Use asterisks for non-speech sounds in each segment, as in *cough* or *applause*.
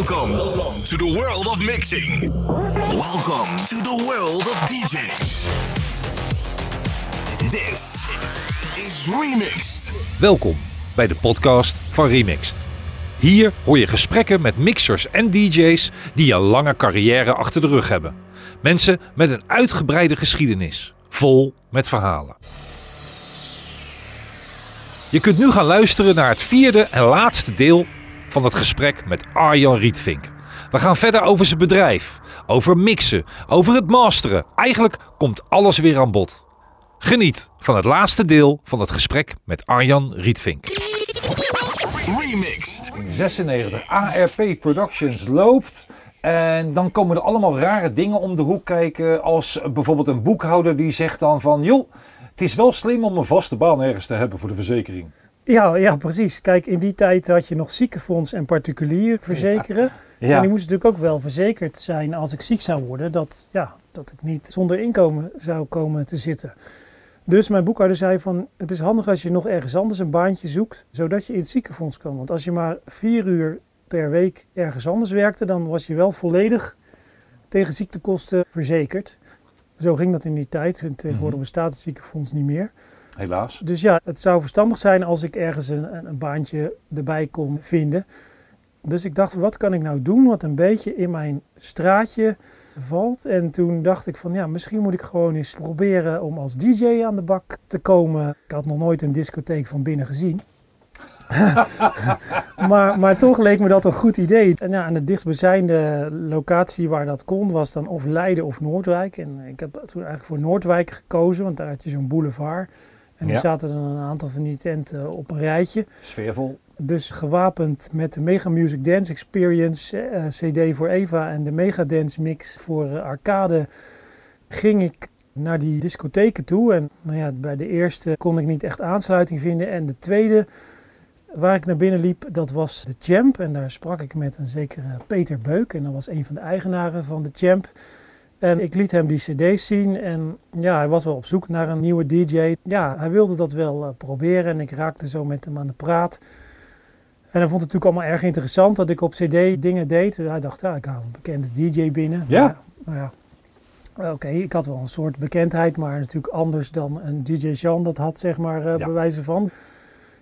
Welcome to the world of mixing. Welcome to the world of DJs. This is Remixed. Welkom bij de podcast van Remixed. Hier hoor je gesprekken met mixers en DJ's die een lange carrière achter de rug hebben. Mensen met een uitgebreide geschiedenis, vol met verhalen. Je kunt nu gaan luisteren naar het vierde en laatste deel van het gesprek met Arjan Rietvink. We gaan verder over zijn bedrijf, over mixen, over het masteren. Eigenlijk komt alles weer aan bod. Geniet van het laatste deel van het gesprek met Arjan Rietvink. Remixed. 96 ARP Productions loopt. En dan komen er allemaal rare dingen om de hoek kijken. Als bijvoorbeeld een boekhouder die zegt dan van... joh, het is wel slim om een vaste baan ergens te hebben voor de verzekering. Ja, ja, precies. Kijk, in die tijd had je nog ziekenfonds en particulier verzekeren. Ja. En die moest natuurlijk ook wel verzekerd zijn als ik ziek zou worden. Dat, ja, dat ik niet zonder inkomen zou komen te zitten. Dus mijn boekhouder zei van, het is handig als je nog ergens anders een baantje zoekt, zodat je in het ziekenfonds kan. Want als je maar vier uur per week ergens anders werkte, dan was je wel volledig tegen ziektekosten verzekerd. Zo ging dat in die tijd. En tegenwoordig bestaat het ziekenfonds niet meer. Helaas. Dus ja, het zou verstandig zijn als ik ergens een, een, baantje erbij kon vinden. Dus ik dacht, wat kan ik nou doen wat een beetje in mijn straatje valt? En toen dacht ik van, ja, misschien moet ik gewoon eens proberen om als DJ aan de bak te komen. Ik had nog nooit een discotheek van binnen gezien. *laughs* maar, maar toch leek me dat een goed idee. En ja, de dichtstbijzijnde locatie waar dat kon was dan of Leiden of Noordwijk. En ik heb toen eigenlijk voor Noordwijk gekozen, want daar had je zo'n boulevard. En Ja. zaten dan een aantal van die tenten op een rijtje. Sfeervol. Dus gewapend met de Mega Music Dance Experience eh, CD voor Eva en de Mega Dance Mix voor eh, arcade, ging ik naar die discotheken toe. En nou ja, bij de eerste kon ik niet echt aansluiting vinden. En de tweede waar ik naar binnen liep, dat was de Champ. En daar sprak ik met een zekere Peter Beuk. En dat was een van de eigenaren van de Champ. En ik liet hem die cd's zien en ja, hij was wel op zoek naar een nieuwe DJ. Ja, hij wilde dat wel eh, proberen en ik raakte zo met hem aan de praat. En hij vond het natuurlijk allemaal erg interessant dat ik op cd dingen deed. Dus hij dacht, ja, ik haal een bekende DJ binnen. Ja. Nou ja, oké, ik had wel een soort bekendheid, maar natuurlijk anders dan een DJ Jean dat had, zeg maar, eh Ja. bij wijze van.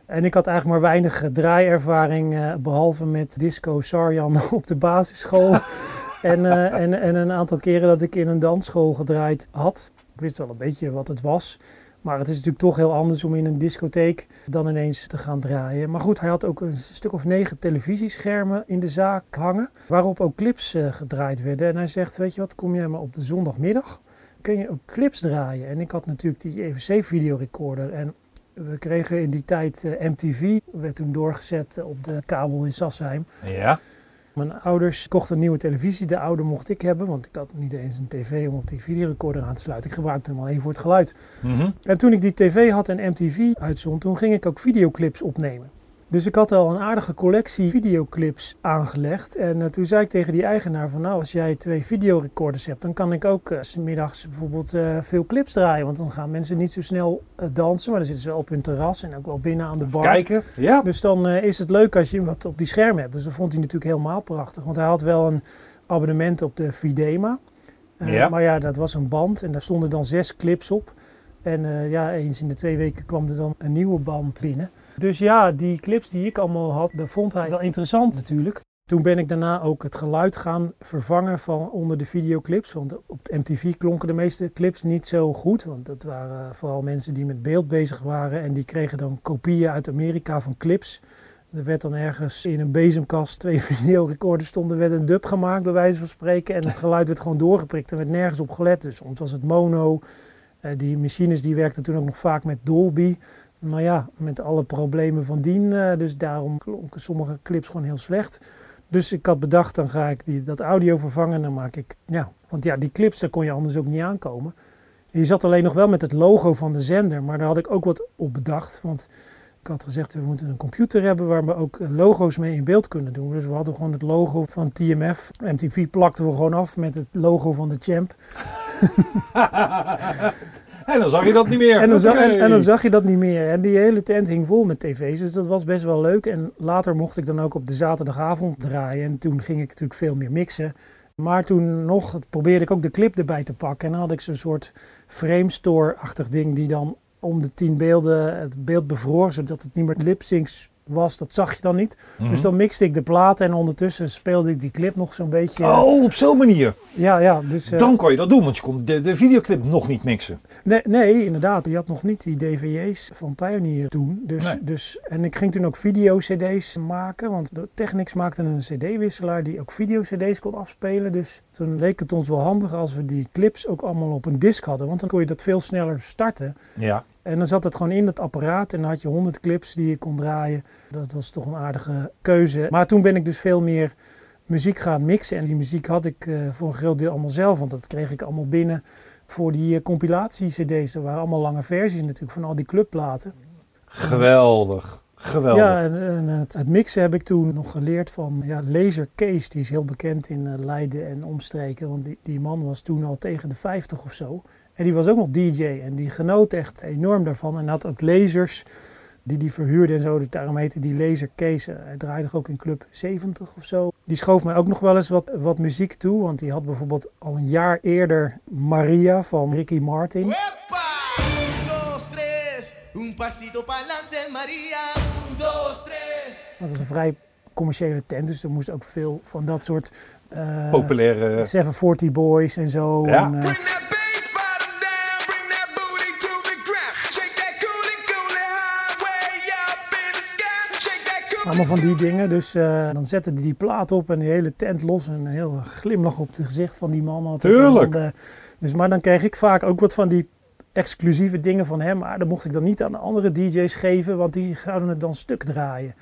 En ik had eigenlijk maar weinig eh, draaiervaring, eh, behalve met Disco Sarjan *laughs* op de basisschool. *laughs* en, eh, en, en een aantal keren dat ik in een dansschool gedraaid had. Ik wist wel een beetje wat het was. Maar het is natuurlijk toch heel anders om in een discotheek dan ineens te gaan draaien. Maar goed, hij had ook een stuk of negen televisieschermen in de zaak hangen. Waarop ook clips eh, gedraaid werden. En hij zegt, weet je wat, kom jij maar op de zondagmiddag. Kun je ook clips draaien. En ik had natuurlijk die EVC videorecorder. En we kregen in die tijd eh, MTV. Werd toen doorgezet op de kabel in Sassheim. Ja. Mijn ouders kochten een nieuwe televisie. De oude mocht ik hebben, want ik had niet eens een tv om op die videorecorder aan te sluiten. Ik gebruikte hem alleen voor het geluid. Mhm. En toen ik die tv had en MTV uitzond, toen ging ik ook videoclips opnemen. Dus ik had al een aardige collectie videoclips aangelegd. En eh, toen zei ik tegen die eigenaar van nou, als jij twee videorecorders hebt, dan kan ik ook eh, 's middags bijvoorbeeld eh, veel clips draaien. Want dan gaan mensen niet zo snel dansen, maar dan zitten ze wel op hun terras en ook wel binnen aan de bar. Kijken. Ja. Dus dan is het leuk als je wat op die schermen hebt. Dus dat vond hij natuurlijk helemaal prachtig. Want hij had wel een abonnement op de Videma. Ja. Maar ja, dat was een band en daar stonden dan zes clips op. En ja, eens in de twee weken kwam er dan een nieuwe band binnen. Dus ja, die clips die ik allemaal had, dat vond hij wel interessant natuurlijk. Toen ben ik daarna ook het geluid gaan vervangen van onder de videoclips. Want op de MTV klonken de meeste clips niet zo goed. Want dat waren vooral mensen die met beeld bezig waren. En die kregen dan kopieën uit Amerika van clips. Er werd dan ergens in een bezemkast twee *laughs* videorecorders stonden, werd een dub gemaakt bij wijze van spreken. En het *laughs* geluid werd gewoon doorgeprikt en werd nergens op gelet. Dus soms was het mono. Eh, die machines die werkten toen ook nog vaak met Dolby. Maar ja, met alle problemen van dien. eh, dus daarom klonken sommige clips gewoon heel slecht. Dus ik had bedacht, dan ga ik die, dat audio vervangen. En dan maak ik, ja, want ja, die clips, daar kon je anders ook niet aankomen. Je zat alleen nog wel met het logo van de zender. Maar daar had ik ook wat op bedacht. Want ik had gezegd, we moeten een computer hebben waar we ook eh, logo's mee in beeld kunnen doen. Dus we hadden gewoon het logo van TMF. MTV plakten we gewoon af met het logo van de Champ. *laughs* En dan zag je dat niet meer. *laughs* En dan, zag, en dan zag je dat niet meer. En die hele tent hing vol met tv's, dus dat was best wel leuk. En later mocht ik dan ook op de zaterdagavond draaien. En toen ging ik natuurlijk veel meer mixen. Maar toen nog probeerde ik ook de clip erbij te pakken. En dan had ik zo'n soort framestore-achtig ding die dan om de tien beelden het beeld bevroor, zodat het niet meer lip-syncs was. Dat zag je dan niet. Mhm. Dus dan mixte ik de platen en ondertussen speelde ik die clip nog zo'n beetje. Oh, op zo'n manier. Ja, ja. Dus, eh, Dan kon je dat doen, want je kon de, de videoclip nog niet mixen. Nee, nee, inderdaad. Je had nog niet die DVJ's van Pioneer toen. Dus, Nee. dus, en ik ging toen ook video-cd's maken. Want de Technics maakte een cd-wisselaar die ook video-cd's kon afspelen. Dus toen leek het ons wel handig als we die clips ook allemaal op een disc hadden. Want dan kon je dat veel sneller starten. Ja. En dan zat het gewoon in dat apparaat en dan had je 100 clips die je kon draaien. Dat was toch een aardige keuze. Maar toen ben ik dus veel meer muziek gaan mixen. En die muziek had ik eh, voor een groot deel allemaal zelf, want dat kreeg ik allemaal binnen voor die eh, compilatie-cd's. Er waren allemaal lange versies natuurlijk van al die clubplaten. Geweldig. Geweldig. Ja, en, en het, het mixen heb ik toen nog geleerd van ja, Laser Kees. Die is heel bekend in eh, Leiden en omstreken. Want die, die man was toen al tegen de 50 of zo. En die was ook nog DJ. En die genoot echt enorm daarvan. En had ook lasers die die verhuurde en zo. Dus daarom heette die Laser Kees. Eh, Hij draaide ook in Club 70 of zo. Die schoof mij ook nog wel eens wat, wat muziek toe. Want die had bijvoorbeeld al een jaar eerder Maria van Ricky Martin. ¡Epa! Un, dos, tres. Un pasito pa'lante, María. Un, dos, tres. Dat was een vrij commerciële tent. Dus er moest ook veel van dat soort... eh, Populaire. 740 Boys en zo. Ja. En, eh, allemaal van die dingen. Dus eh, dan zette hij die plaat op en die hele tent los. En een heel glimlach op het gezicht van die man. had. Tuurlijk. Eh, dus, maar dan kreeg ik vaak ook wat van die exclusieve dingen van hem. Maar dat mocht ik dan niet aan de andere DJ's geven, want die zouden het dan stuk draaien.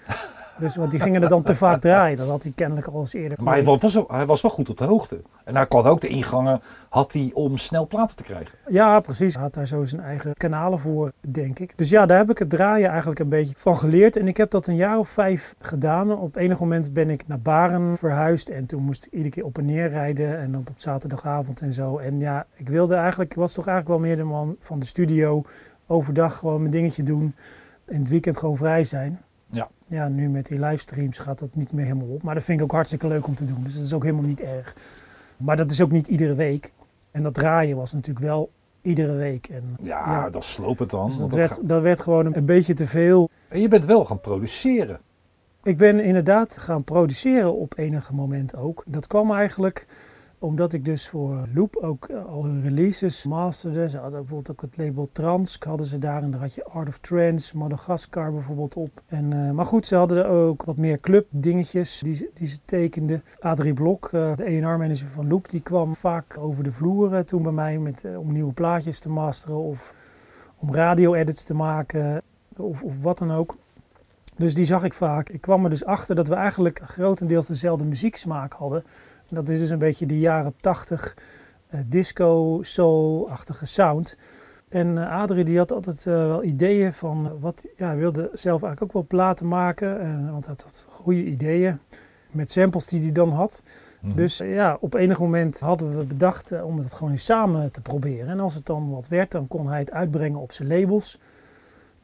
Dus, want die gingen het dan te vaak draaien. Dat had hij kennelijk al eens eerder. Maar hij was, wel- hij was wel goed op de hoogte. En hij kon ook de ingangen had hij om snel platen te krijgen. Ja, precies. Hij had daar zo zijn eigen kanalen voor, denk ik. Dus ja, daar heb ik het draaien eigenlijk een beetje van geleerd. En ik heb dat een jaar of vijf gedaan. Op enig moment ben ik naar Baren verhuisd. En toen moest ik iedere keer op en neer rijden. En dan op zaterdagavond en zo. En ja, ik wilde eigenlijk, ik was toch eigenlijk wel meer de man van de studio. Overdag gewoon mijn dingetje doen. In het weekend gewoon vrij zijn. Ja. Ja, nu met die livestreams gaat dat niet meer helemaal op. Maar dat vind ik ook hartstikke leuk om te doen. Dus dat is ook helemaal niet erg. Maar dat is ook niet iedere week. En dat draaien was natuurlijk wel iedere week. En, Ja, dat sloop het dan. dus dat, werd, gaat- dat werd gewoon een, een beetje te veel. En je bent wel gaan produceren. Ik ben inderdaad gaan produceren op enige moment ook. Dat kwam eigenlijk omdat ik dus voor Loop ook eh, al hun releases masterde. Ze hadden bijvoorbeeld ook het label Transk hadden ze daar. En daar had je Art of Trance, Madagascar bijvoorbeeld op. En, eh, maar goed, ze hadden er ook wat meer club dingetjes die, ze- die ze tekenden. Adrie Blok, eh, de A&R manager van Loop, die kwam vaak over de vloer toen bij mij met, om nieuwe plaatjes te masteren of om radio-edits te maken of, of wat dan ook. Dus die zag ik vaak. Ik kwam er dus achter dat we eigenlijk grotendeels dezelfde muzieksmaak hadden. Dat is dus een beetje de jaren 80 eh, disco, soul-achtige sound. En eh, Adrie die had altijd eh, wel ideeën van wat, ja, hij wilde zelf eigenlijk ook wel platen maken. want hij had goede ideeën met samples die hij dan had. Mhm. Dus ja, op enig moment hadden we bedacht om het gewoon eens samen te proberen. En als het dan wat werd, dan kon hij het uitbrengen op zijn labels.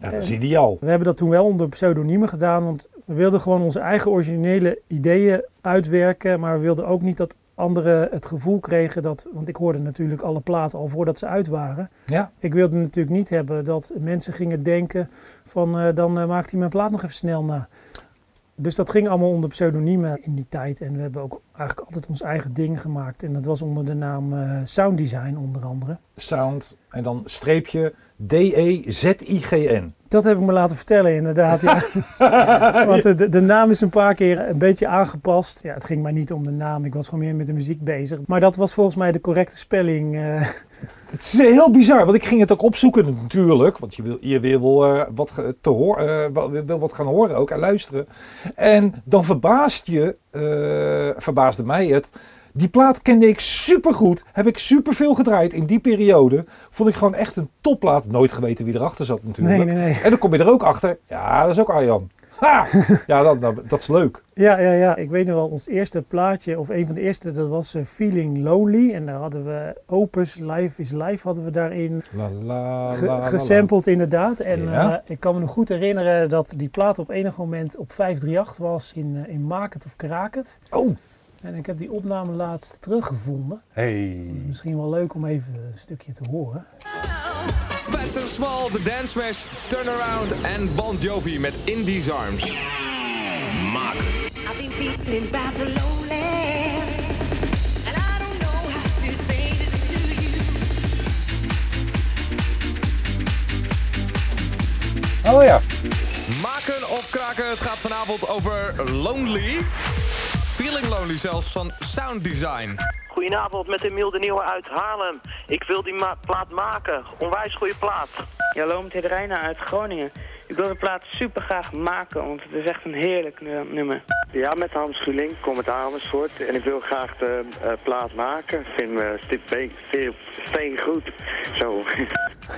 Ja, dat is ideaal. We hebben dat toen wel onder pseudoniemen gedaan, want we wilden gewoon onze eigen originele ideeën uitwerken, maar we wilden ook niet dat anderen het gevoel kregen dat, want ik hoorde natuurlijk alle platen al voordat ze uit waren. Ja. Ik wilde natuurlijk niet hebben dat mensen gingen denken van eh, dan eh, maakt hij mijn plaat nog even snel na. Dus dat ging allemaal onder pseudoniemen in die tijd en we hebben ook eigenlijk altijd ons eigen ding gemaakt en dat was onder de naam eh, Sound Design onder andere. Sound en dan streepje D-E-Z-I-G-N. Dat heb ik me laten vertellen, inderdaad. Ja. *laughs* Want de, de naam is een paar keer een beetje aangepast. Ja, het ging mij niet om de naam, ik was gewoon meer met de muziek bezig. Maar dat was volgens mij de correcte spelling. eh. *laughs* Het is heel bizar, want ik ging het ook opzoeken natuurlijk. Want je wil, je wil eh, wat te horen, eh, wel- wil wat gaan horen ook en luisteren. En dan verbaast je, eh, verbaasde mij het. Die plaat kende ik supergoed. Heb ik superveel gedraaid in die periode. Vond ik gewoon echt een topplaat. Nooit geweten wie erachter zat natuurlijk. Nee, nee, nee. En dan kom je er ook achter. Ja, dat is ook Arjan. Ha! Ja, dat, dat, dat is leuk. Ja, ja, ja. Ik weet nog wel, ons eerste plaatje, of een van de eerste, dat was eh, Feeling Lonely. En daar hadden we Opus, Life is Life, hadden we daarin La, la, ge- la, gesampled inderdaad. En Ja. eh, ik kan me nog goed herinneren dat die plaat op enig moment op 538 was in, eh, in Maak het of Kraak het. Oh, En ik heb die opname laatst teruggevonden. hey. Misschien wel leuk om even een stukje te horen. And Small, The Dance Smash, Turnaround en Bon Jovi met In These Arms. Maak. I've been feeling rather lonely. And I don't know how to say this to you. Oh ja. Maken of kraken, het gaat vanavond over Lonely. Feeling Lonely zelfs van Sound Design. Goedenavond, met Emiel de Nieuwe uit Haarlem. Ik wil die ma- plaat maken. Onwijs goede plaat. Ja, hallo, met Reina uit Groningen. Ik wil de plaat super graag maken, want het is echt een heerlijk nu- nummer. Ja, met Hans Schuling, kom uit Amersfoort. En ik wil graag de eh, plaat maken. Ik vind uh, Stip steen goed. Zo. *laughs*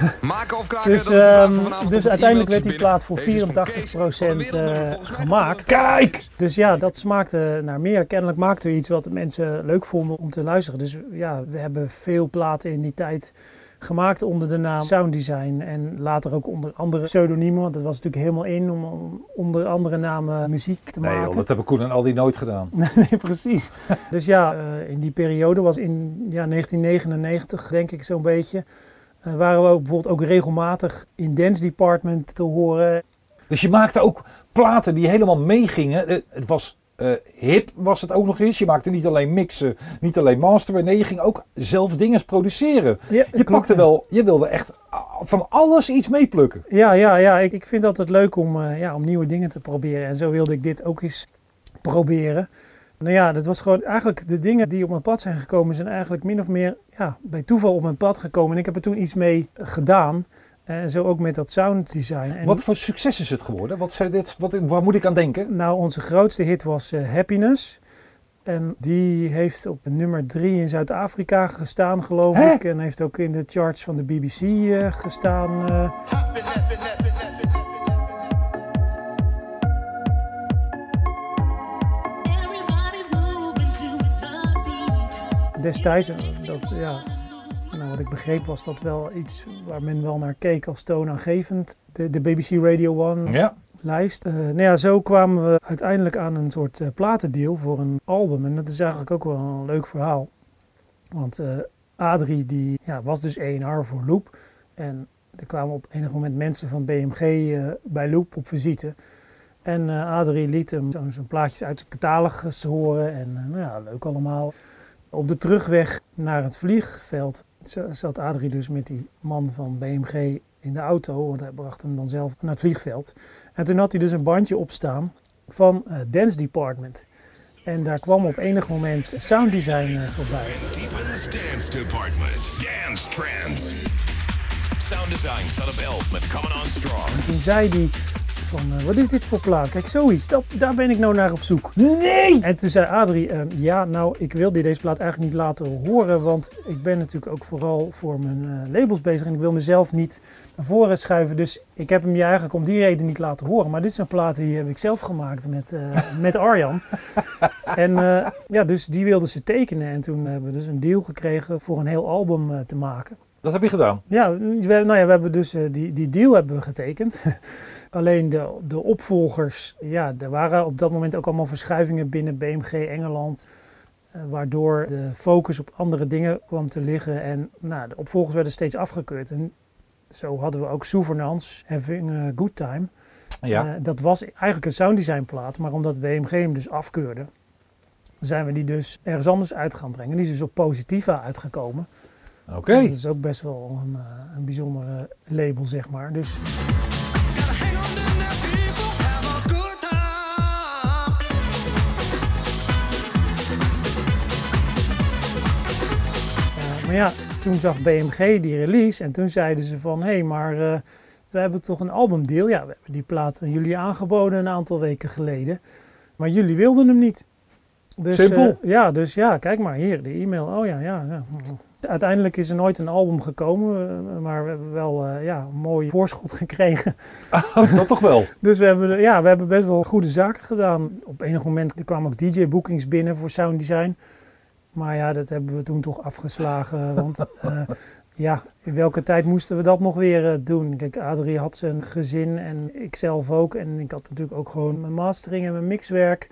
*laughs* Maken of kraken, Dus, dat is de vraag ehm, van vanavond. dus uiteindelijk werd die plaat voor binnen. Deze is van Kees 84% van de Wereld, eh, gemaakt. Kijk! Dus ja, dat smaakte naar meer. Kennelijk maakten we iets wat de mensen leuk vonden om te luisteren. Dus ja, we hebben veel platen in die tijd gemaakt onder de naam Sound Design. En later ook onder andere pseudoniemen, want het was natuurlijk helemaal in om onder andere namen muziek te Nee maken. joh, dat hebben Koen en Aldi nooit gedaan. *laughs* Nee, precies. Dus ja, eh, in die periode was in ja, 1999, denk ik zo'n beetje, waren we ook bijvoorbeeld ook regelmatig in Dance Department te horen. Dus je maakte ook platen die helemaal meegingen. Eh, Het was eh, hip, was het ook nog eens. Je maakte niet alleen mixen, niet alleen masteren. Nee, je ging ook zelf dingen produceren. Ja, Je klopt, pakte ja. wel, je wilde echt van alles iets meeplukken. Ja, ja, ja. Ik, ik vind het altijd leuk om, eh, ja, om nieuwe dingen te proberen. En zo wilde ik dit ook eens proberen. Nou ja, dat was gewoon eigenlijk de dingen die op mijn pad zijn gekomen, zijn eigenlijk min of meer ja, bij toeval op mijn pad gekomen. En ik heb er toen iets mee gedaan. En zo ook met dat sound design. En Wat voor succes is het geworden? Wat dit, wat, waar moet ik aan denken? Nou, onze grootste hit was eh, Happiness. En die heeft op nummer 3 in Zuid-Afrika gestaan, geloof Hè? ik. En heeft ook in de charts van de BBC eh, gestaan. eh. Everybody's destijds, dat, ja, nou, wat ik begreep was dat wel iets waar men wel naar keek als toonaangevend. De, de BBC Radio 1 Ja. lijst. Eh, nou ja, zo kwamen we uiteindelijk aan een soort eh, platendeal voor een album. En dat is eigenlijk ook wel een leuk verhaal. Want eh, Adrie die, ja, was dus ENR voor Loop. En er kwamen op enig moment mensen van BMG bij Loop op visite. En Adrie liet hem zo'n plaatjes uit zijn catalogus horen. En nou ja, leuk allemaal. Op de terugweg naar het vliegveld zat Adrie dus met die man van BMG in de auto. Want hij bracht hem dan zelf naar het vliegveld. En toen had hij dus een bandje opstaan van eh, Dance Department. En daar kwam op enig moment sound design eh, voorbij. Dance Department. Dance Trends. Sound Design staat op 11 met Coming On Strong. En toen zei hij van, eh, wat is dit voor plaat? Kijk, zoiets, dat, daar ben ik nou naar op zoek. Nee! En toen zei Adrie, eh, ja, nou, ik wil die deze plaat eigenlijk niet laten horen, want ik ben natuurlijk ook vooral voor mijn eh, labels bezig en ik wil mezelf niet naar voren schuiven. Dus ik heb hem je eigenlijk om die reden niet laten horen. Maar dit een plaat die heb ik zelf gemaakt met, eh, *laughs* met Arjan. en ja, dus die wilden ze tekenen en toen hebben we dus een deal gekregen voor een heel album te maken. Dat heb je gedaan. Ja, we, nou ja, we hebben dus die, die deal hebben we getekend. *laughs* Alleen de, de opvolgers, ja, er waren op dat moment ook allemaal verschuivingen binnen BMG Engeland. eh, waardoor de focus op andere dingen kwam te liggen. En nou, de opvolgers werden steeds afgekeurd. En zo hadden we ook Souvenance, Having a Good Time. Ja. Eh, dat was eigenlijk een sounddesign plaat, maar omdat BMG hem dus afkeurde, zijn we die dus ergens anders uit gaan brengen. Die is dus op Positiva uitgekomen. Oké. Dat is ook best wel een, eh, een bijzonder label, zeg maar. Dus Ja, toen zag BMG die release en toen zeiden ze van... hé, hey, maar eh, we hebben toch een albumdeal? Ja, we hebben die plaat aan jullie aangeboden een aantal weken geleden. Maar jullie wilden hem niet. Dus, Simpel. eh, ja, dus ja, kijk maar hier, de e-mail. Oh ja, ja, ja. Uiteindelijk is er nooit een album gekomen, eh, maar we hebben wel ja, een mooi voorschot *laughs* gekregen. dat toch wel? *laughs* Dus we hebben, ja, we hebben best wel goede zaken gedaan. Op enig moment er kwamen ook DJ-bookings binnen voor sound design. Maar ja, dat hebben we toen toch afgeslagen. Want eh, ja, in welke tijd moesten we dat nog weer eh, doen? Kijk, Adrie had zijn gezin en ik zelf ook. En ik had natuurlijk ook gewoon mijn mastering en mijn mixwerk.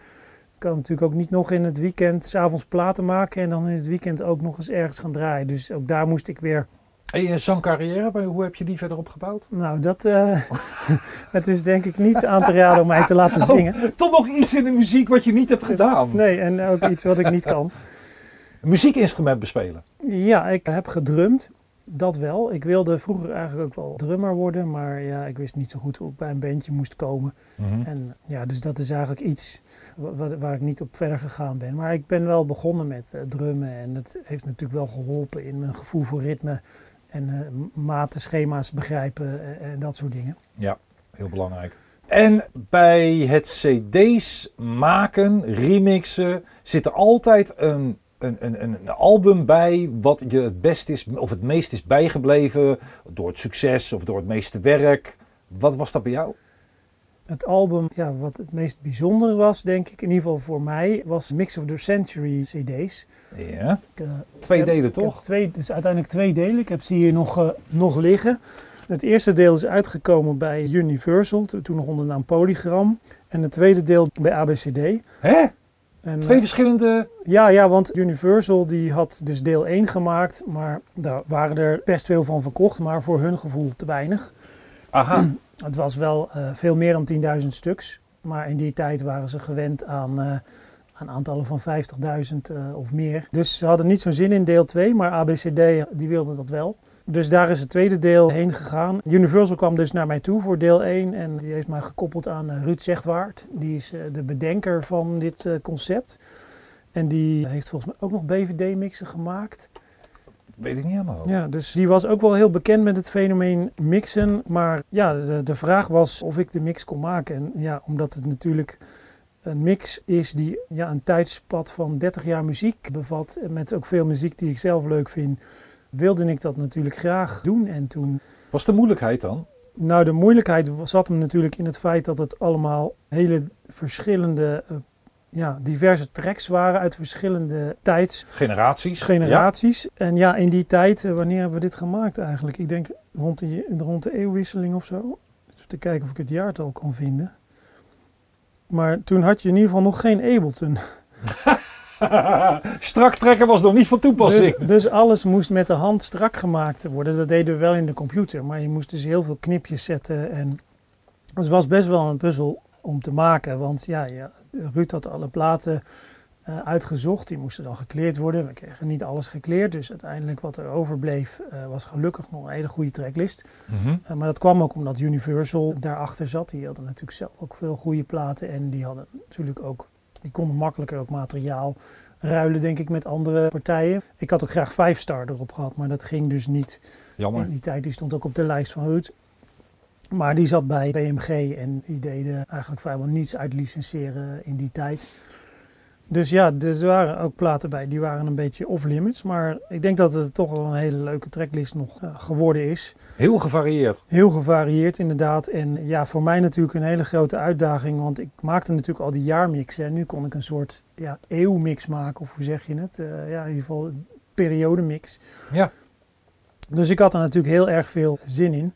Ik kan natuurlijk ook niet nog in het weekend s'avonds platen maken en dan in het weekend ook nog eens ergens gaan draaien. Dus ook daar moest ik weer En je zangcarrière, hoe heb je die verder opgebouwd? nou, dat eh, *laughs* het is denk ik niet aan te raden om mij te laten zingen. Oh, toch nog iets in de muziek wat je niet hebt gedaan. Nee, en ook iets wat ik niet kan. Een muziekinstrument bespelen. Ja, ik heb gedrumd. Dat wel. Ik wilde vroeger eigenlijk ook wel drummer worden, maar ja, ik wist niet zo goed hoe ik bij een bandje moest komen. Mhm. En ja, dus dat is eigenlijk iets wa- wa- waar ik niet op verder gegaan ben. Maar ik ben wel begonnen met eh, drummen en dat heeft natuurlijk wel geholpen in mijn gevoel voor ritme en m- maten, schema's begrijpen eh, en dat soort dingen. Ja, heel belangrijk. En bij het CD's maken, remixen, zit er altijd een, een, een, een album bij wat je het best is of het meest is bijgebleven door het succes of door het meeste werk. Wat was dat bij jou? Het album, ja, wat het meest bijzondere was, denk ik, in ieder geval voor mij, was Mix of the Century CD's. Ja, Ik, eh, twee heb- delen toch? Twee, het is uiteindelijk twee delen. Ik heb ze hier nog, eh, nog liggen. Het eerste deel is uitgekomen bij Universal, to- toen nog onder de naam Polygram. En het tweede deel bij ABCD. Hè? En, Twee eh, verschillende. ja, ja, want Universal die had dus deel 1 gemaakt, maar daar waren er best veel van verkocht, maar voor hun gevoel te weinig. Aha. *clears throat* Het was wel eh, veel meer dan 10.000 stuks, maar in die tijd waren ze gewend aan, eh, aan aantallen van 50.000 eh, of meer. Dus ze hadden niet zo'n zin in deel 2, maar ABCD die wilde dat wel. Dus daar is het tweede deel heen gegaan. Universal kwam dus naar mij toe voor deel 1 en die heeft mij gekoppeld aan eh, Ruud Zegwaard. Die is eh, de bedenker van dit eh, concept. En die heeft volgens mij ook nog BVD-mixen gemaakt. Weet ik niet helemaal. Ja, dus die was ook wel heel bekend met het fenomeen mixen. Maar ja, de, de vraag was of ik de mix kon maken. En ja, omdat het natuurlijk een mix is die ja, een tijdspad van 30 jaar muziek bevat. Met ook veel muziek die ik zelf leuk vind. Wilde ik dat natuurlijk graag doen. En toen Was de moeilijkheid dan? nou, de moeilijkheid zat hem natuurlijk in het feit dat het allemaal hele verschillende, eh, ja, diverse tracks waren uit verschillende tijds, Generaties. generaties. En ja, in die tijd, eh, wanneer hebben we dit gemaakt eigenlijk? Ik denk rond de, rond de eeuwwisseling of zo. Even te kijken of ik het jaartal kan vinden. Maar toen had je in ieder geval nog geen Ableton. *laughs* *laughs* Strak trekken was nog niet van toepassing. Dus, dus alles moest met de hand strak gemaakt worden. Dat deden we wel in de computer, maar je moest dus heel veel knipjes zetten. En dus het was best wel een puzzel om te maken. Want ja, ja Ruud had alle platen eh, uitgezocht. Die moesten dan gekleerd worden. We kregen niet alles gekleerd. Dus uiteindelijk wat er overbleef eh, was gelukkig nog een hele goede tracklist. Mhm. Eh, maar dat kwam ook omdat Universal daarachter zat. Die hadden natuurlijk zelf ook veel goede platen. En die hadden natuurlijk ook, die konden makkelijker ook materiaal ruilen, denk ik, met andere partijen. Ik had ook graag 5 star erop gehad, maar dat ging dus niet. Jammer. In die tijd die stond ook op de lijst van Ruud. Maar die zat bij BMG en die deden eigenlijk vrijwel niets uit licenseren in die tijd. Dus ja, dus er waren ook platen bij, die waren een beetje off-limits. Maar ik denk dat het toch wel een hele leuke tracklist nog eh, geworden is. Heel gevarieerd. Heel gevarieerd inderdaad. En ja, voor mij natuurlijk een hele grote uitdaging. Want ik maakte natuurlijk al die jaarmixen. En nu kon ik een soort ja, eeuwmix maken. Of hoe zeg je het? Eh, ja, in ieder geval een periodemix. Ja. Dus ik had er natuurlijk heel erg veel zin in.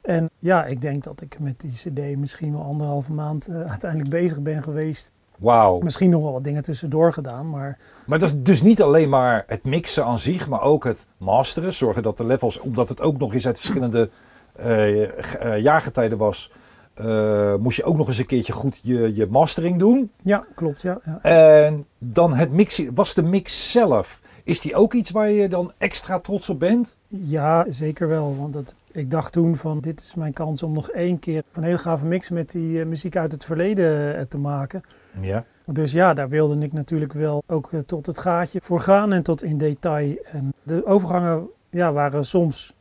En ja, ik denk dat ik met die cd misschien wel anderhalve maand eh, *laughs* uiteindelijk bezig ben geweest. Wauw. Misschien nog wel wat dingen tussendoor gedaan. Maar Maar dat is dus niet alleen maar het mixen aan zich, maar ook het masteren. Zorgen dat de levels, omdat het ook nog eens uit verschillende eh, jaargetijden was, eh, moest je ook nog eens een keertje goed je, je mastering doen. ja, klopt. Ja, ja. En dan het mixen, was de mix zelf, is die ook iets waar je dan extra trots op bent? Ja, zeker wel. Want dat, ik dacht toen van dit is mijn kans om nog één keer een hele gave mix met die eh, muziek uit het verleden eh, te maken. Ja. Dus ja, daar wilde ik natuurlijk wel ook eh, tot het gaatje voor gaan en tot in detail. En de overgangen ja, waren soms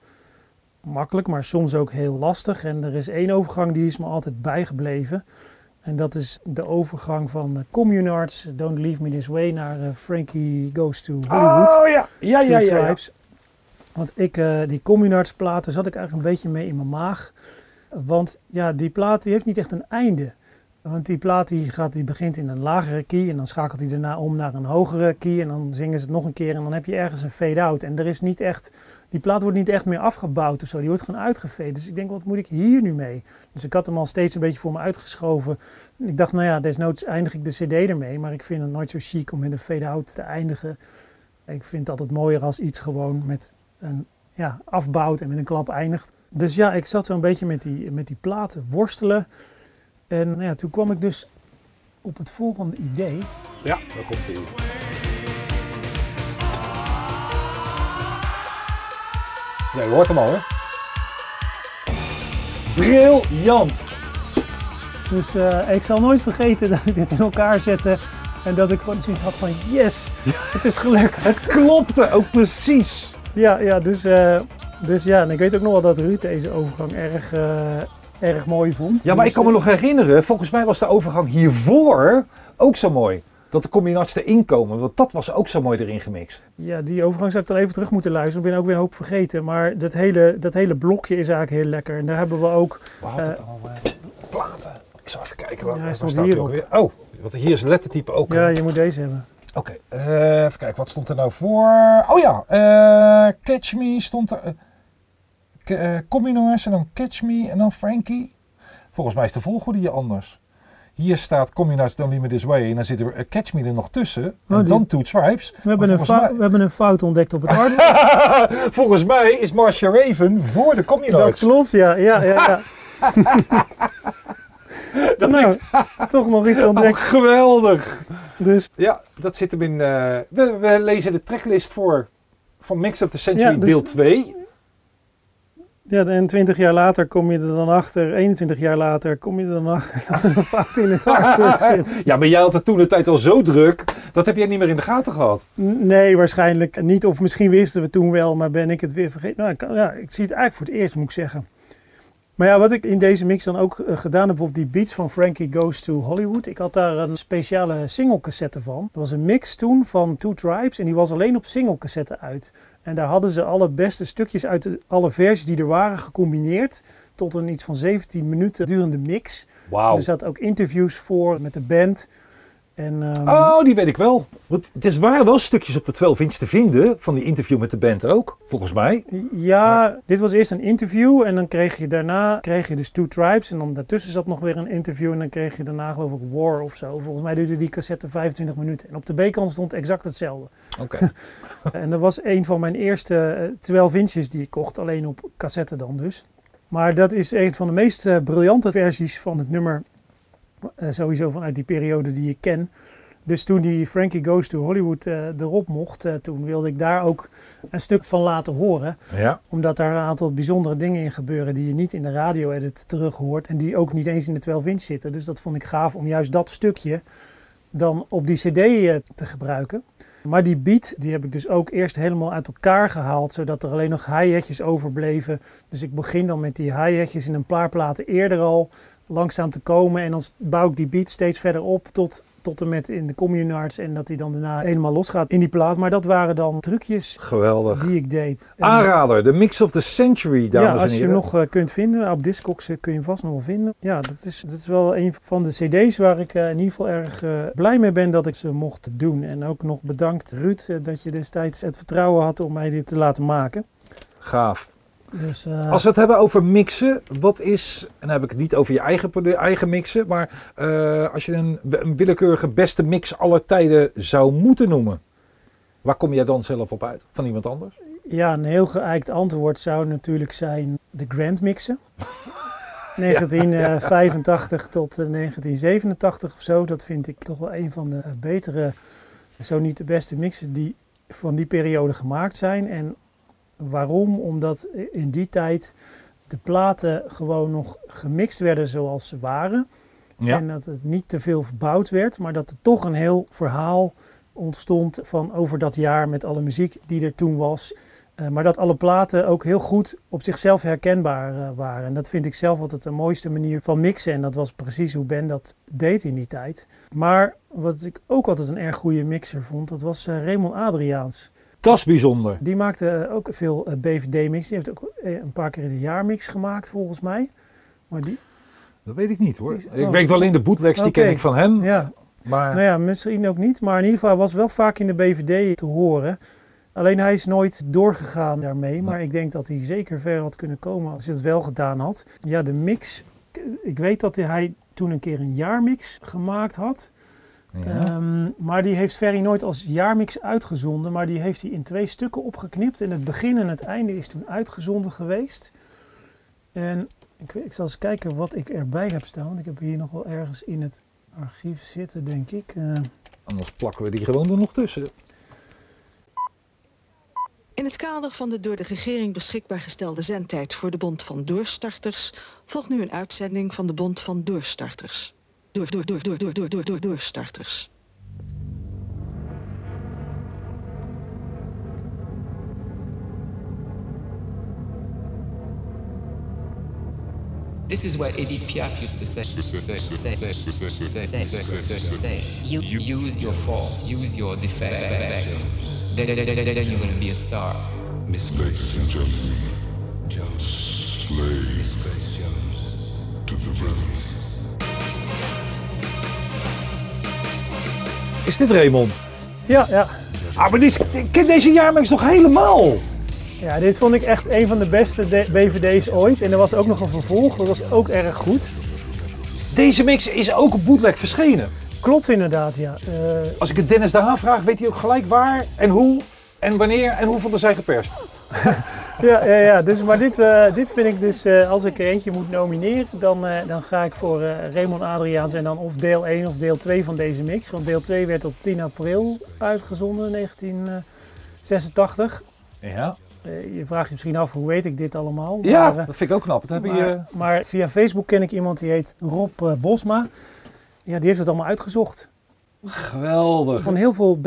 makkelijk, maar soms ook heel lastig. En er is één overgang die is me altijd bijgebleven. En dat is de overgang van Communards, Don't Leave Me This Way, naar Frankie Goes to Hollywood. Oh ja, ja, ja, ja. ja. Want ik, eh, die Communards platen zat ik eigenlijk een beetje mee in mijn maag. Want ja, die plaat die heeft niet echt een einde. Want die plaat die gaat, die begint in een lagere key en dan schakelt hij daarna om naar een hogere key en dan zingen ze het nog een keer en dan heb je ergens een fade-out. En er is niet echt, die plaat wordt niet echt meer afgebouwd of zo, die wordt gewoon uitgefade. Dus ik denk, wat moet ik hier nu mee? Dus ik had hem al steeds een beetje voor me uitgeschoven. Ik dacht, nou ja, desnoods eindig ik de cd ermee, maar ik vind het nooit zo chic om met een fade-out te eindigen. Ik vind het altijd mooier als iets gewoon met een ja, afbouwt en met een klap eindigt. Dus ja, ik zat zo'n beetje met die, met die platen worstelen. En nou ja, toen kwam ik dus op het volgende idee. Ja, daar komt hij. Ja, je hoort hem al, hè? Briljant! Dus eh, ik zal nooit vergeten dat ik dit in elkaar zette. En dat ik gewoon zoiets had van yes, het is gelukt. *laughs* Het klopte ook precies. Ja, ja dus, eh, dus ja, en ik weet ook nog wel dat Ruud deze overgang erg, eh, erg mooi vond. Ja, maar ik Dus, kan me nog herinneren, volgens mij was de overgang hiervoor ook zo mooi. Dat de combinaties erin komen, want dat was ook zo mooi erin gemixt. Ja, die overgang zou ik dan even terug moeten luisteren. Ik ben ook weer een hoop vergeten. Maar dat hele, dat hele blokje is eigenlijk heel lekker. En daar hebben we ook... We hadden eh, al eh, platen. Ik zal even kijken. Waar, Ja, hij staat hierop. ook weer? Oh, want hier is het lettertype ook. ja, eh. je moet deze hebben. Oké, eh, even kijken. Wat stond er nou voor? Oh ja, eh, Catch Me stond er. Communards en dan Catch Me en dan Frankie. Volgens mij is de volgorde hier anders. Hier staat Communards Don't Leave Me This Way. En dan zit er Catch Me er nog tussen. En Oh, die- dan Two Tribes. We hebben, een we hebben een fout ontdekt op het *laughs* mij, volgens mij is Marcia Raven voor de dat Communards. klopt, ja. ja, ja, ja. *laughs* *laughs* nou, *laughs* toch nog iets Oh, ontdekt. geweldig. Dus Ja, dat zit hem in. eh, we, we lezen de tracklist voor van Mix of the Century Ja, dus- deel 2. ja, en 20 jaar later kom je er dan achter, 21 jaar later kom je er dan achter *laughs* dat er een fout in het artwork zit. Ja, maar jij had het toen de tijd al zo druk. Dat heb jij niet meer in de gaten gehad. Nee, waarschijnlijk niet. Of misschien wisten we toen wel, maar ben ik het weer vergeten. Nou, ja, ik zie het eigenlijk voor het eerst, moet ik zeggen. Maar ja, wat ik in deze mix dan ook eh, gedaan heb, bijvoorbeeld die beats van Frankie Goes to Hollywood. Ik had daar een speciale singlecassette van. Dat was een mix toen van Two Tribes en die was alleen op singlecassette uit. En daar hadden ze alle beste stukjes uit de, alle versies die er waren gecombineerd tot een iets van 17 minuten durende mix. Wauw. Er zaten ook interviews voor met de band. En, ehm, Oh, die weet ik wel. Want er waren wel stukjes op de 12 inch te vinden van die interview met de band ook, volgens mij. Ja, dit was eerst een interview en dan kreeg je daarna kreeg je dus Two Tribes en dan daartussen zat nog weer een interview en dan kreeg je daarna geloof ik War of zo. Volgens mij duurde die cassette 25 minuten en op de B-kant stond exact hetzelfde. Oké. *laughs* En dat was een van mijn eerste eh, 12 inches die ik kocht, alleen op cassette dan dus. Maar dat is een van de meest eh, briljante versies van het nummer, eh, sowieso vanuit die periode die ik ken. Dus toen die Frankie Goes to Hollywood eh, erop mocht, eh, toen wilde ik daar ook een stuk van laten horen ja. omdat daar een aantal bijzondere dingen in gebeuren die je niet in de radio-edit terug hoort. En die ook niet eens in de 12 inch zitten. Dus dat vond ik gaaf om juist dat stukje dan op die cd eh, te gebruiken. Maar die beat, die heb ik dus ook eerst helemaal uit elkaar gehaald. Zodat er alleen nog hi-hatjes overbleven. Dus ik begin dan met die hi-hatjes in een paar platen eerder al langzaam te komen. En dan bouw ik die beat steeds verder op tot, tot en met in de communards. En dat die dan daarna helemaal losgaat in die plaat. Maar dat waren dan trucjes Geweldig. die ik deed. En- Aanrader, de Mix of the Century, dames ja, en als je hem heren. nog eh, kunt vinden, op Discogs eh, kun je hem vast nog wel vinden. Ja, dat is, dat is wel een van de cd's waar ik eh, in ieder geval erg blij mee ben dat ik ze mocht doen. En ook nog bedankt Ruud dat je destijds het vertrouwen had om mij dit te laten maken. Gaaf. Dus, eh, Als we het hebben over mixen, wat is, en dan heb ik het niet over je eigen, eigen mixen, maar eh, als je een, een willekeurige beste mix aller tijden zou moeten noemen, waar kom jij dan zelf op uit? Van iemand anders? Ja, een heel geëikt antwoord zou natuurlijk zijn de Grand Mixen. *laughs* 1985 tot eh, 1987 of zo. Dat vind ik toch wel een van de betere, zo niet de beste mixen die van die periode gemaakt zijn. En waarom? Omdat in die tijd de platen gewoon nog gemixt werden zoals ze waren. Ja. En dat het niet te veel verbouwd werd, maar dat er toch een heel verhaal ontstond van over dat jaar met alle muziek die er toen was. Eh, maar dat alle platen ook heel goed op zichzelf herkenbaar eh, waren. En dat vind ik zelf altijd de mooiste manier van mixen. En dat was precies hoe Ben dat deed in die tijd. Maar wat ik ook altijd een erg goede mixer vond, dat was eh, Raymond Adriaans. Dat is bijzonder. Die maakte eh, ook veel eh, BVD-mix. Die heeft ook eh, een paar keer de jaarmix gemaakt volgens mij. Maar die, Dat weet ik niet hoor. Die- Ik oh. weet wel in de bootlegs, die ken ik van hem. ja, Maar Nou ja, misschien ook niet. Maar in ieder geval hij was wel vaak in de BVD te horen. Alleen hij is nooit doorgegaan daarmee. Maar ik denk dat hij zeker ver had kunnen komen als hij het wel gedaan had. Ja, de mix. Ik weet dat hij toen een keer een jaarmix gemaakt had. Ja. Ehm, maar die heeft Ferry nooit als jaarmix uitgezonden. Maar die heeft hij in twee stukken opgeknipt. En het begin en het einde is toen uitgezonden geweest. En ik, ik zal eens kijken wat ik erbij heb staan. Want ik heb hier nog wel ergens in het archief zitten, denk ik. Eh, anders plakken we die gewoon er nog tussen. In het kader van de door de regering beschikbaar gestelde zendtijd voor de Bond van Doorstarters volgt nu een uitzending van de Bond van Doorstarters. Door, door, door, door, door, door, door, door, doorstarters. This is what Edith Piaf used to say. You use your faults, use your defects. Then, you're gonna be a star. Miss Ladies and gentlemen, slave to the rhythm. Is dit Raymond? ja, ja. Ah, maar is, ik ken deze jaarmix nog helemaal. ja, dit vond ik echt een van de beste de- BVD's ooit. En er was ook nog een vervolg. Dat was ook erg goed. Deze mix is ook op bootleg verschenen. Klopt inderdaad, ja. Eh, Als ik het Dennis de Haan vraag, weet hij ook gelijk waar en hoe en wanneer en hoeveel er zijn geperst. *laughs* *laughs* Ja, ja, ja. Dus, maar dit, eh, dit vind ik dus, eh, als ik er eentje moet nomineren, dan, eh, dan ga ik voor Raymond Adriaans en dan of deel 1 of deel 2 van deze mix. Want deel 2 werd op 10 april uitgezonden, 1986. Ja, je vraagt je misschien af, hoe weet ik dit allemaal? ja Maar, dat vind ik ook knap. Dat heb je, maar, maar via Facebook ken ik iemand die heet Rob Bosma. Ja, die heeft het allemaal uitgezocht. geweldig. Van heel veel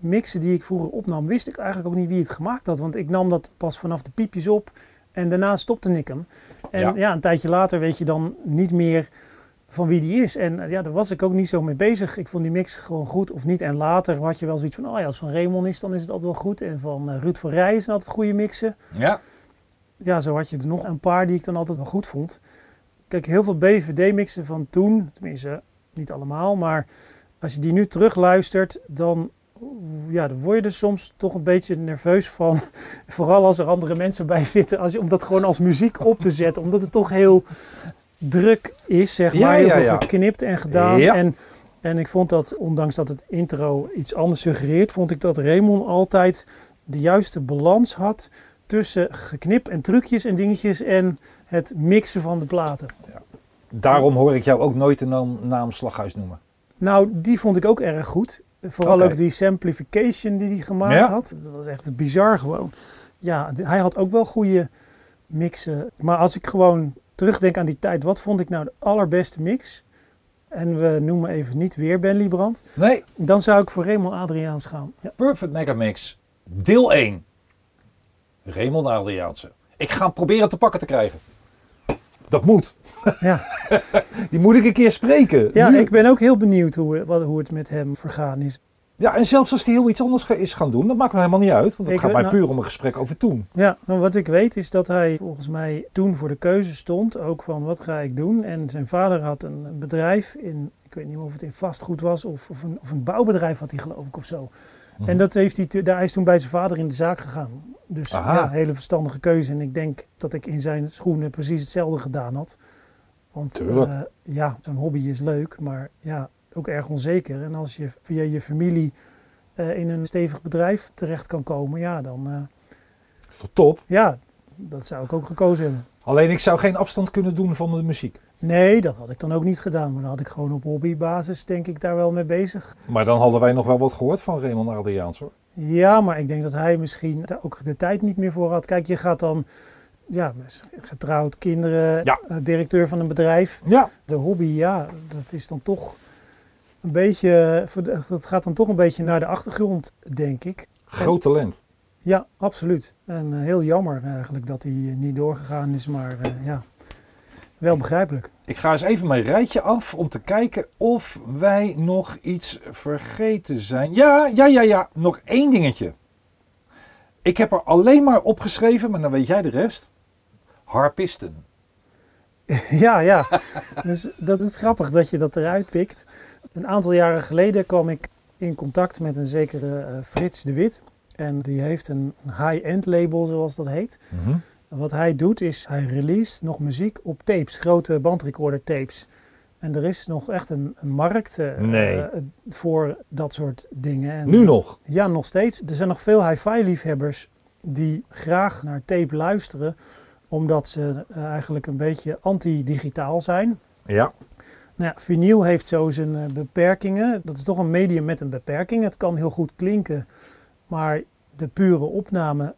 BVD-mixen die ik vroeger opnam, wist ik eigenlijk ook niet wie het gemaakt had. Want ik nam dat pas vanaf de piepjes op en daarna stopte ik hem. En Ja. ja. een tijdje later weet je dan niet meer van wie die is. En eh, ja, daar was ik ook niet zo mee bezig. Ik vond die mix gewoon goed of niet. En later had je wel zoiets van, oh ja, als van Raymond is, dan is het altijd wel goed. En van eh, Ruud van Rij zijn altijd goede mixen. Ja, Ja, zo had je er nog een paar die ik dan altijd wel goed vond. Kijk, heel veel BVD-mixen van toen, tenminste niet allemaal, maar als je die nu terugluistert, dan, ja, dan word je er soms toch een beetje nerveus van. *laughs* Vooral als er andere mensen bij zitten, als je, om dat gewoon als muziek op te zetten. Omdat het toch heel druk is, zeg Ja, maar. Heel ja, veel ja. geknipt en gedaan. En, en ik vond dat, ondanks dat het intro iets anders suggereert, vond ik dat Raymond altijd de juiste balans had tussen geknip en trucjes en dingetjes en het mixen van de platen. daarom hoor ik jou ook nooit de naam, naam Slaghuis noemen. Nou, die vond ik ook erg goed. Vooral ook die samplification die hij gemaakt Ja. had. Dat was echt bizar gewoon. Ja, hij had ook wel goede mixen. Maar als ik gewoon terugdenk aan die tijd, wat vond ik nou de allerbeste mix? En we noemen even niet weer Ben Liebrand. Nee, Dan zou ik voor Raymond Adriaans gaan. Ja. Perfect Megamix, deel 1. Raymond Adriaanse. Ik ga hem proberen te pakken te krijgen. Dat moet. Ja. *laughs* Die moet ik een keer spreken. Ja, Nu- ik ben ook heel benieuwd hoe, wat, hoe het met hem vergaan is. ja, en zelfs als hij heel iets anders is gaan doen, dat maakt me helemaal niet uit. Want het Ik gaat mij nou- puur om een gesprek over toen. Ja, nou wat ik weet is dat hij volgens mij toen voor de keuze stond, ook van wat ga ik doen. En zijn vader had een bedrijf in, ik weet niet meer of het in vastgoed was of, of, een, of een bouwbedrijf had hij geloof ik of zo. Mhm. En dat heeft hij, daar is toen bij zijn vader in de zaak gegaan. Dus Aha. ja, hele verstandige keuze. En ik denk dat ik in zijn schoenen precies hetzelfde gedaan had. Want eh, ja, zo'n hobby is leuk, maar ja, ook erg onzeker. En als je via je familie eh, in een stevig bedrijf terecht kan komen, ja, dan... eh, Is toch top? ja, dat zou ik ook gekozen hebben. Alleen ik zou geen afstand kunnen doen van de muziek. Nee, dat had ik dan ook niet gedaan. Maar dan had ik gewoon op hobbybasis, denk ik, daar wel mee bezig. Maar dan hadden wij nog wel wat gehoord van Raymond Adriaans hoor. Ja, maar ik denk dat hij misschien daar ook de tijd niet meer voor had. Kijk, je gaat dan, ja, getrouwd, kinderen, Ja. eh, directeur van een bedrijf. Ja, De hobby, ja, dat is dan toch een beetje, dat gaat dan toch een beetje naar de achtergrond, denk ik. groot talent. Ja, absoluut. En eh, heel jammer eigenlijk dat hij niet doorgegaan is, maar eh, ja, wel begrijpelijk. Ik ga eens even mijn rijtje af om te kijken of wij nog iets vergeten zijn. Ja, ja, ja, ja. Nog één dingetje. Ik heb er alleen maar opgeschreven, maar dan weet jij de rest. Harpisten. *laughs* ja, ja. Dus dat is grappig dat je dat eruit pikt. Een aantal jaren geleden kwam ik in contact met een zekere eh, Frits de Wit. En die heeft een high-end label, zoals dat heet. Wat hij doet is, hij release nog muziek op tapes, grote bandrecorder tapes. En er is nog echt een, een markt eh, Nee. eh, voor dat soort dingen. En, Nu nog? Ja, nog steeds. Er zijn nog veel hi-fi liefhebbers die graag naar tape luisteren, omdat ze eh, eigenlijk een beetje anti-digitaal zijn. Ja. Nou ja, vinyl heeft zo zijn beperkingen. Dat is toch een medium met een beperking. Het kan heel goed klinken, maar de pure opname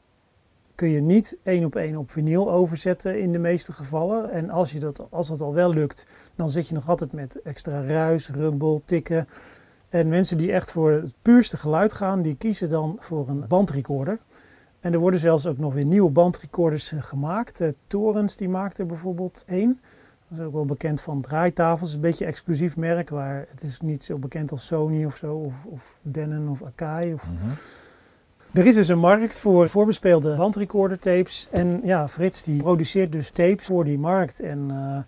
kun je niet één op één op vinyl overzetten in de meeste gevallen. En als, je dat, als dat al wel lukt, dan zit je nog altijd met extra ruis, rumble, tikken. En mensen die echt voor het puurste geluid gaan, die kiezen dan voor een bandrecorder. En er worden zelfs ook nog weer nieuwe bandrecorders eh, gemaakt. Eh, Torens die maakt er bijvoorbeeld één. Dat is ook wel bekend van draaitafels. Een beetje exclusief merk, waar het is niet zo bekend als Sony of zo, of, of Denon of Akai. Of... Er is dus een markt voor voorbespeelde bandrecorder tapes. En ja, Frits die produceert dus tapes voor die markt. En eh,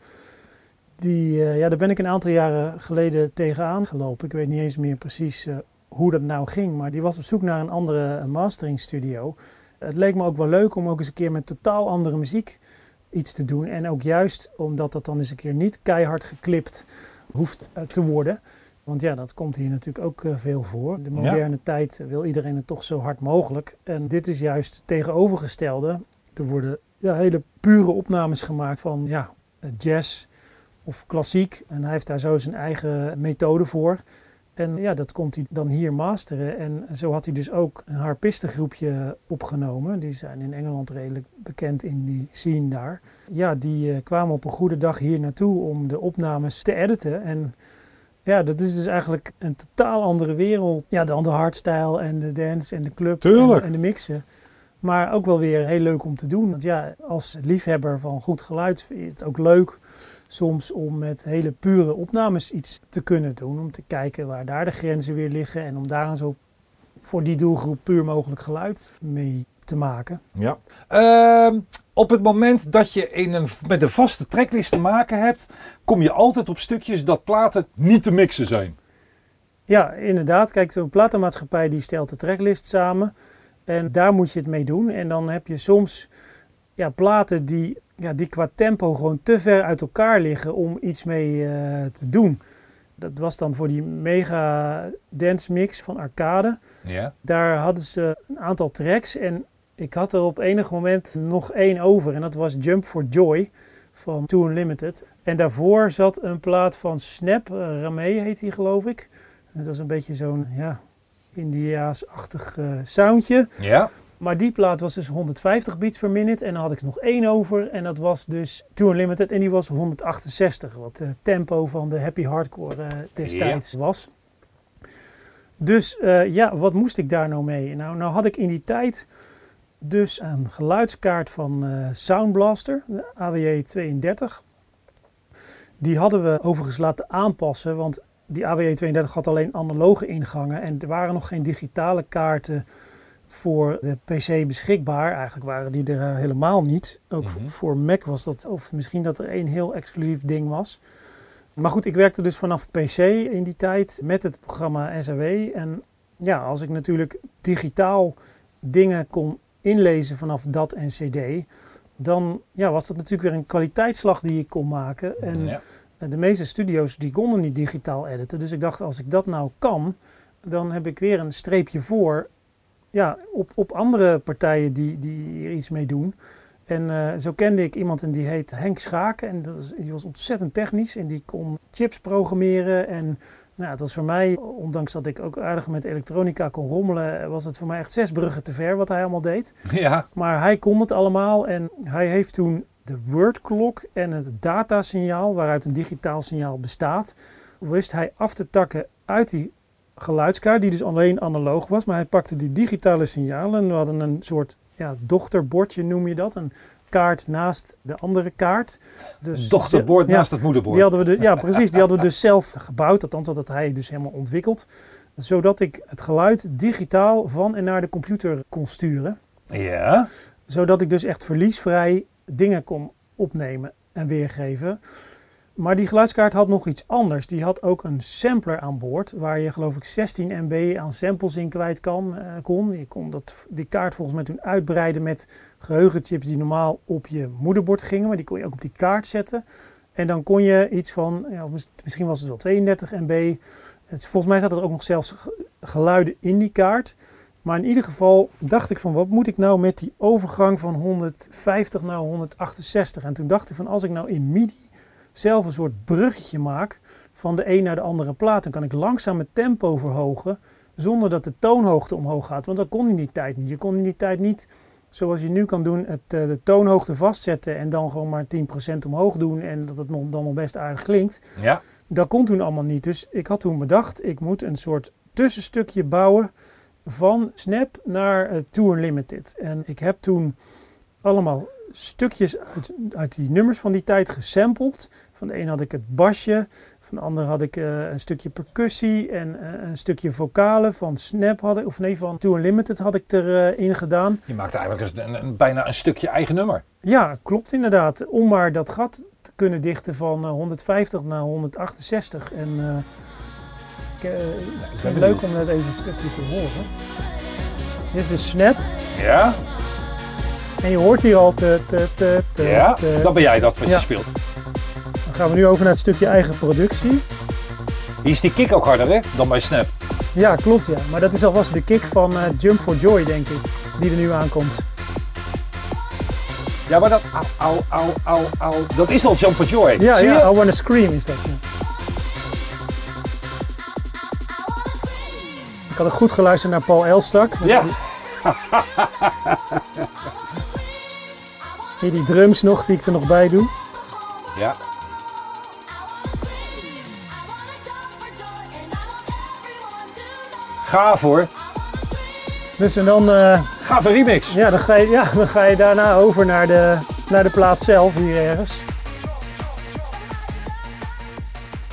die, eh, ja, daar ben ik een aantal jaren geleden tegenaan gelopen. Ik weet niet eens meer precies eh, hoe dat nou ging, maar die was op zoek naar een andere mastering studio. Het leek me ook wel leuk om ook eens een keer met totaal andere muziek iets te doen. En ook juist omdat dat dan eens een keer niet keihard geklipt hoeft te worden. Want ja, dat komt hier natuurlijk ook eh, veel voor. De moderne tijd wil iedereen het toch zo hard mogelijk. En dit is juist het tegenovergestelde. Er worden ja, hele pure opnames gemaakt van ja, eh, jazz of klassiek. En hij heeft daar zo zijn eigen methode voor. En ja, dat komt hij dan hier masteren. En zo had hij dus ook een harpistengroepje opgenomen. Die zijn in Engeland redelijk bekend in die scene daar. Ja, die eh, kwamen op een goede dag hier naartoe om de opnames te editen. En ja, dat is dus eigenlijk een totaal andere wereld. Ja, dan de hardstyle en de dance en de club. En, en de mixen. Maar ook wel weer heel leuk om te doen. Want ja, als liefhebber van goed geluid vind je het ook leuk soms om met hele pure opnames iets te kunnen doen. Om te kijken waar daar de grenzen weer liggen. En om daar een zo voor die doelgroep puur mogelijk geluid mee te maken. Ja. Ehm, op het moment dat je in een, met een vaste tracklist te maken hebt, kom je altijd op stukjes dat platen niet te mixen zijn. Ja, inderdaad. Kijk, zo'n platenmaatschappij die stelt de tracklist samen. En daar moet je het mee doen. En dan heb je soms ja, platen die, ja, die qua tempo gewoon te ver uit elkaar liggen om iets mee eh, te doen. Dat was dan voor die mega dance mix van Arcade. Ja. Daar hadden ze een aantal tracks en ik had er op enig moment nog één over. En dat was Jump for Joy van Too Unlimited. En daarvoor zat een plaat van Snap, uh, Ramee heet die geloof ik. Het was een beetje zo'n ja, Indiaas-achtig eh, soundje. Ja. Maar die plaat was dus 150 beats per minute. En dan had ik nog één over. En dat was dus Too Unlimited. En die was 168. Wat het tempo van de happy hardcore eh, destijds was. Dus eh, ja, wat moest ik daar nou mee? Nou, nou had ik in die tijd dus een geluidskaart van eh Sound Blaster, de AWJ 32. Die hadden we overigens laten aanpassen, want die AWJ 32 had alleen analoge ingangen en er waren nog geen digitale kaarten voor de PC beschikbaar. Eigenlijk waren die er eh, helemaal niet. Ook Mhm. voor Mac was dat, of misschien dat er één heel exclusief ding was. Maar goed, ik werkte dus vanaf PC in die tijd met het programma SAW. En ja, als ik natuurlijk digitaal dingen kon inlezen vanaf dat en CD, dan ja, was dat natuurlijk weer een kwaliteitsslag die ik kon maken. En Ja. de meeste studio's die konden niet digitaal editen. Dus ik dacht, als ik dat nou kan, dan heb ik weer een streepje voor ja, op, op andere partijen die, die hier iets mee doen. En eh, zo kende ik iemand en die heet Henk Schaken. En dat is, die was ontzettend technisch en die kon chips programmeren. En nou, het was voor mij, ondanks dat ik ook aardig met elektronica kon rommelen, was het voor mij echt zes bruggen te ver wat hij allemaal deed. *laughs* Ja. Maar hij kon het allemaal en hij heeft toen de wordklok en het datasignaal, waaruit een digitaal signaal bestaat, wist hij af te takken uit die geluidskaart die dus alleen analoog was. Maar hij pakte die digitale signalen. We hadden een soort ja, dochterbordje noem je dat. Een kaart naast de andere kaart. Dus, Dochterbord ja, naast het moederbord. Die hadden we de, ja, precies. Die hadden we dus zelf gebouwd. Althans, dat had hij dus helemaal ontwikkeld. Zodat ik het geluid digitaal van en naar de computer kon sturen. Ja. Zodat ik dus echt verliesvrij dingen kon opnemen en weergeven. Maar die geluidskaart had nog iets anders. Die had ook een sampler aan boord, waar je geloof ik 16 MB aan samples in kwijt kan, eh, kon. Je kon dat, die kaart volgens mij toen uitbreiden met geheugenchips die normaal op je moederbord gingen, maar die kon je ook op die kaart zetten. En dan kon je iets van, ja, mis- misschien was het wel 32 MB. Volgens mij zaten er ook nog zelfs ge- geluiden in die kaart. Maar in ieder geval dacht ik van wat moet ik nou met die overgang van 150 naar 168? En toen dacht ik van als ik nou in MIDI zelf een soort bruggetje maak van de een naar de andere plaat, dan kan ik langzaam het tempo verhogen zonder dat de toonhoogte omhoog gaat. Want dat kon in die tijd niet. Je kon in die tijd niet, zoals je nu kan doen, het, eh, de toonhoogte vastzetten en dan gewoon maar 10% omhoog doen en dat het dan nog best aardig klinkt. Ja. Dat kon toen allemaal niet. Dus ik had toen bedacht, ik moet een soort tussenstukje bouwen van Snap naar eh, To Unlimited. En ik heb toen allemaal stukjes uit, uit die nummers van die tijd gesampled. Van de een had ik het basje, van de ander had ik eh, een stukje percussie en eh, een stukje vocalen. Van Snap had ik, of nee, van To Unlimited had ik erin in gedaan. Je maakt eigenlijk een, een- bijna een stukje eigen nummer. Ja, klopt inderdaad. Om maar dat gat te kunnen dichten van eh, 150 naar 168. En eh, ik, eh, het is leuk om dat even een stukje te horen. Dit is de snap. Ja? En je hoort hier al te, te, te, Ja, dan ben jij dat wat Ja. je speelt. Gaan we nu over naar het stukje eigen productie. Hier is die kick ook harder hè, dan bij Snap. Ja, klopt ja. Maar dat is alvast de kick van eh, Jump for Joy, denk ik. Die er nu aankomt. Ja, maar dat au, au, au, au, au, dat is al Jump for Joy. Ja, Zie ja, je? I Wanna Scream is dat. ja. Ik had ook goed geluisterd naar Paul Elstak. Ja. *laughs* Hier die drums nog, die ik er nog bij doe. Ja. Gaaf hoor. Dus en dan... eh Gave remix. Ja, dan ga je, ja, dan ga je daarna over naar de, naar de plaat zelf, hier ergens.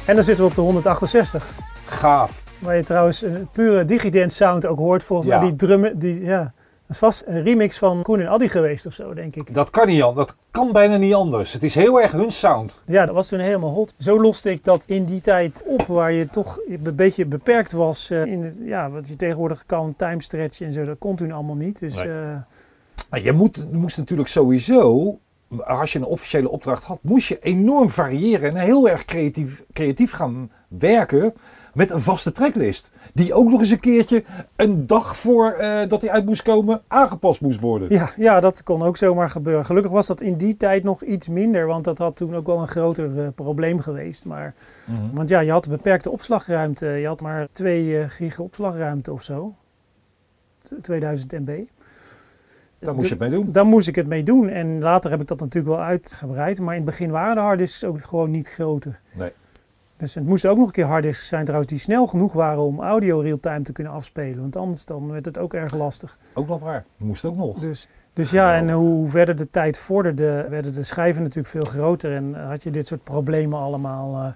En dan zitten we op de 168. Gaaf. Waar je trouwens een pure digidance sound ook hoort volgens Ja. mij. Die drummen, die, ja. Dat is vast een remix van Koen en Addy geweest of zo, denk ik. Dat kan niet. Dat kan bijna niet anders. Het is heel erg hun sound. Ja, dat was toen helemaal hot. Zo loste ik dat in die tijd op, waar je toch een beetje beperkt was eh, in het, ja, wat je tegenwoordig kan, time stretchen en zo. Dat kon toen allemaal niet. Dus Nee. eh, Maar je moet, moest natuurlijk sowieso, als je een officiële opdracht had, moest je enorm variëren en heel erg creatief, creatief gaan werken met een vaste tracklist. Die ook nog eens een keertje een dag voor eh, dat die uit moest komen aangepast moest worden. Ja, ja, dat kon ook zomaar gebeuren. Gelukkig was dat in die tijd nog iets minder, want dat had toen ook wel een groter eh, probleem geweest. Maar, Mhm. Want ja, je had een beperkte opslagruimte. Je had maar 2 eh gig opslagruimte of zo. T- 2000 MB. Daar moest je het mee doen. Daar moest ik het mee doen. En later heb ik dat natuurlijk wel uitgebreid. Maar in het begin waren de harddisks ook gewoon niet groter. Nee. Dus het moesten ook nog een keer harddisks zijn trouwens die snel genoeg waren om audio real-time te kunnen afspelen. Want anders dan werd het ook erg lastig. Ook nog waar. Moest ook nog. Dus, dus ja, en hoe verder de tijd vorderde, werden de schijven natuurlijk veel groter. En eh, had je dit soort problemen allemaal eh,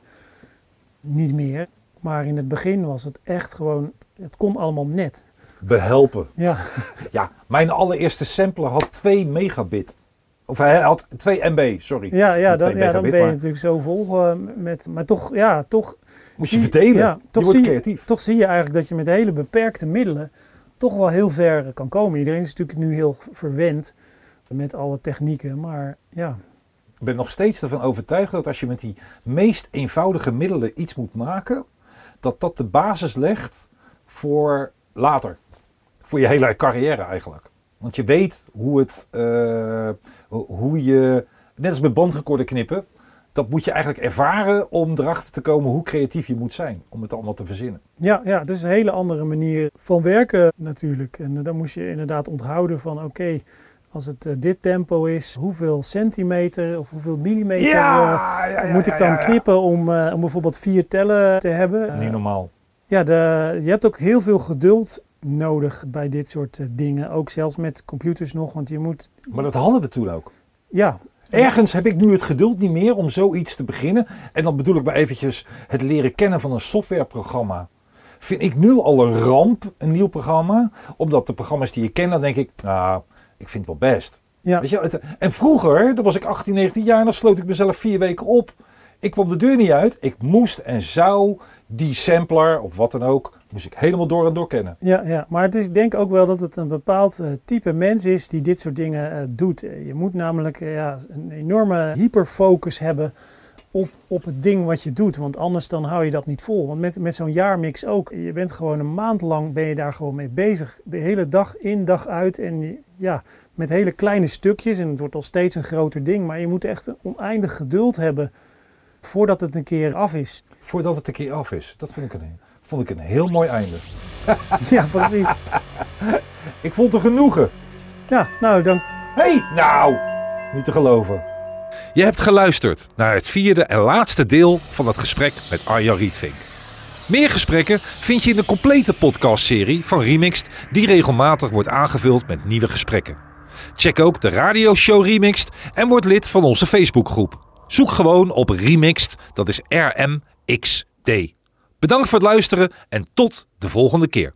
niet meer. Maar in het begin was het echt gewoon, het kon allemaal net. Behelpen. Ja. *laughs* Ja, mijn allereerste sampler had 2 megabit. Of hij had 2 MB, sorry. Ja, ja, dan, 2 ja dan ben je maar natuurlijk zo vol eh, met, maar toch, ja, toch. Moest je verdelen. Ja, Je toch wordt zie, creatief. Toch zie je eigenlijk dat je met hele beperkte middelen toch wel heel ver kan komen. Iedereen is natuurlijk nu heel verwend met alle technieken, maar ja. Ik ben nog steeds ervan overtuigd dat als je met die meest eenvoudige middelen iets moet maken, dat dat de basis legt voor later. Voor je hele carrière eigenlijk. Want je weet hoe het, eh, hoe je, net als met bandrecorder knippen, dat moet je eigenlijk ervaren om erachter te komen hoe creatief je moet zijn. Om het allemaal te verzinnen. Ja, ja, het is een hele andere manier van werken natuurlijk. En eh, dan moest je inderdaad onthouden van oké, als het eh, dit tempo is, hoeveel centimeter of hoeveel millimeter Ja, eh, ja, ja, moet ik dan knippen om, om bijvoorbeeld vier tellen te hebben. Niet normaal. Ja, de, je hebt ook heel veel geduld nodig bij dit soort eh, dingen. Ook zelfs met computers nog, want je moet... Maar dat hadden we toen ook. Ja, Ergens heb ik nu het geduld niet meer om zoiets te beginnen. En dan bedoel ik maar eventjes het leren kennen van een softwareprogramma. Vind ik nu al een ramp, een nieuw programma. Omdat de programma's die ik ken, dan denk ik, nou, ik vind het wel best. Ja. Weet je, het- en vroeger, dan was ik 18, 19 jaar en dan sloot ik mezelf vier weken op. Ik kwam de deur niet uit. Ik moest en zou die sampler of wat dan ook, moest ik helemaal door en door kennen. Ja, ja, maar het is, ik denk ook wel dat het een bepaald eh, type mens is die dit soort dingen eh, doet. Eh, Je moet namelijk ja, een enorme hyperfocus hebben op, op het ding wat je doet. Want anders dan hou je dat niet vol. Want met, met zo'n jaarmix ook. Je bent gewoon een maand lang ben je daar gewoon mee bezig. De hele dag in, dag uit. En ja, met hele kleine stukjes. En het wordt al steeds een groter ding. Maar je moet echt een oneindig geduld hebben voordat het een keer af is. Voordat het een keer af is. Dat vond ik een, vond ik een heel mooi einde. *laughs* Ja, precies. *laughs* Ik vond het een genoegen. Ja, nou dan. hey, nou, niet te geloven. Je hebt geluisterd naar het vierde en laatste deel van het gesprek met Arjan Rietvink. Meer gesprekken vind je in de complete podcastserie van Remixed, die regelmatig wordt aangevuld met nieuwe gesprekken. Check ook de radioshow Remixed en word lid van onze Facebookgroep. Zoek gewoon op Remixed, dat is R-M-X-D. Bedankt voor het luisteren en tot de volgende keer.